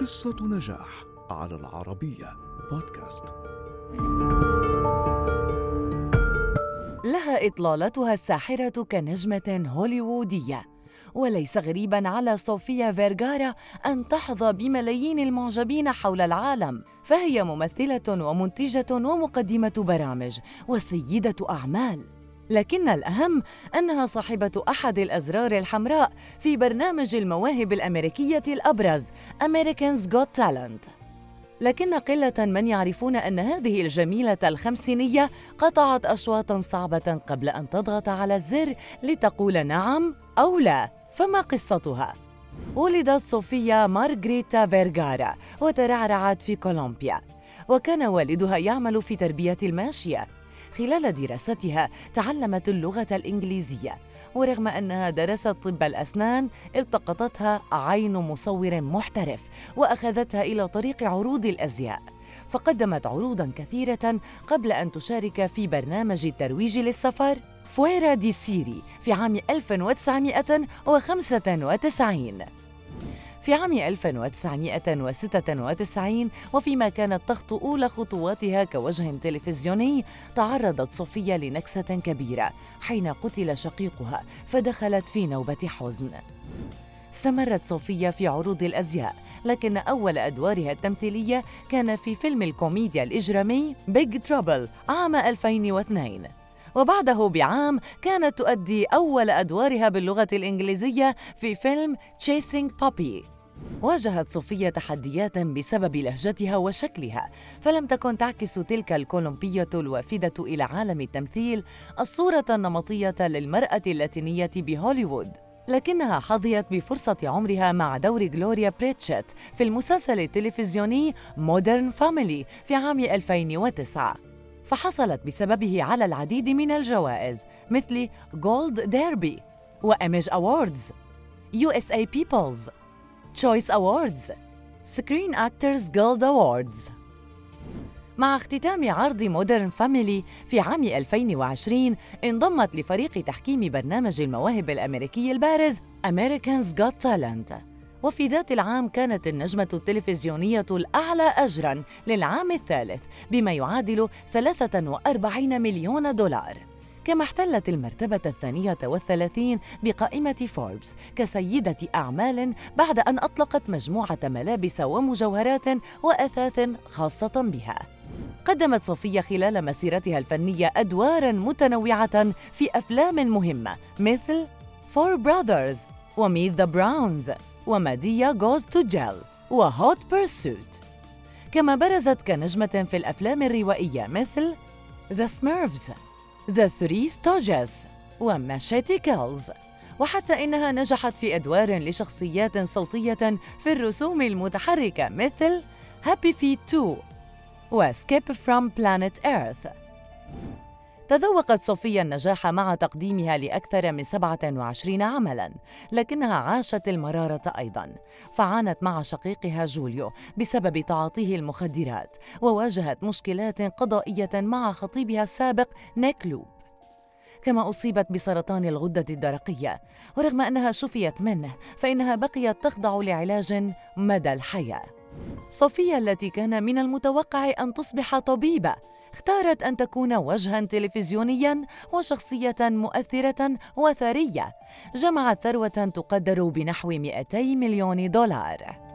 قصة نجاح على العربية بودكاست. لها إطلالتها الساحرة كنجمة هوليوودية. وليس غريبا على صوفيا فيرغارا أن تحظى بملايين المعجبين حول العالم. فهي ممثلة ومنتجة ومقدمة برامج وسيدة أعمال. لكن الأهم أنها صاحبة أحد الأزرار الحمراء في برنامج المواهب الأمريكية الأبرز Americans Got Talent. لكن قلة من يعرفون أن هذه الجميلة الخمسينية قطعت أشواطا صعبة قبل أن تضغط على الزر لتقول نعم أو لا. فما قصتها؟ ولدت صوفيا مارغريتا فيرغارا وترعرعت في كولومبيا. وكان والدها يعمل في تربية الماشية. خلال دراستها تعلمت اللغة الإنجليزية ورغم أنها درست طب الأسنان التقطتها عين مصور محترف وأخذتها إلى طريق عروض الأزياء. فقدمت عروضا كثيرة قبل أن تشارك في برنامج الترويج للسفر. Fuera de serie في عام 1995 في عام 1996 وفيما كانت تخطو أولى خطواتها كوجه تلفزيوني تعرضت صوفيا لنكسة كبيرة حين قتل شقيقها فدخلت في نوبة حزن. استمرت صوفيا في عروض الأزياء لكن أول أدوارها التمثيلية كان في فيلم الكوميديا الإجرامي بيج ترابل عام 2002 وبعده بعام كانت تؤدي أول أدوارها باللغة الإنجليزية في فيلم Chasing Puppy. واجهت صوفيا تحديات بسبب لهجتها وشكلها فلم تكن تعكس تلك الكولومبية الوافدة إلى عالم التمثيل الصورة النمطية للمرأة اللاتينية بهوليوود. لكنها حظيت بفرصة عمرها مع دور غلوريا بريتشيت في المسلسل التلفزيوني Modern Family في عام 2009 فحصلت بسببه على العديد من الجوائز مثل Gold Derby و Image Awards USA People's Choice Awards Screen Actors Guild Awards. مع اختتام عرض Modern Family في عام 2020 انضمت لفريق تحكيم برنامج المواهب الأمريكي البارز America's Got Talent. وفي ذات العام كانت النجمة التلفزيونية الأعلى أجراً للعام الثالث بما يعادل 43 مليون دولار. كما احتلت المرتبة الثانية والثلاثين بقائمة فوربس كسيدة أعمال بعد أن أطلقت مجموعة ملابس ومجوهرات وأثاث خاصة بها. قدمت صوفيا خلال مسيرتها الفنية أدواراً متنوعة في أفلام مهمة مثل Four Brothers و Meet the Browns. و Madea Goes to Jail و Hot Pursuit كما برزت كنجمة في الأفلام الروائية مثل The Smurfs The Three Stooges و Machete Kills وحتى إنها نجحت في أدوار لشخصيات صوتية في الرسوم المتحركة مثل Happy Feet 2 و Escape from Planet Earth تذوقت صوفيا النجاح مع تقديمها لأكثر من 27 عملاً، لكنها عاشت المرارة أيضاً، فعانت مع شقيقها جوليو بسبب تعاطيه المخدرات، وواجهت مشكلات قضائية مع خطيبها السابق نيك لوب. كما أصيبت بسرطان الغدة الدرقية، ورغم أنها شفيت منه، فإنها بقيت تخضع لعلاج مدى الحياة. صوفيا التي كان من المتوقع أن تصبح طبيبة اختارت أن تكون وجها تلفزيونيا وشخصية مؤثرة وثرية. جمعت ثروة تقدر بنحو 200 مليون دولار.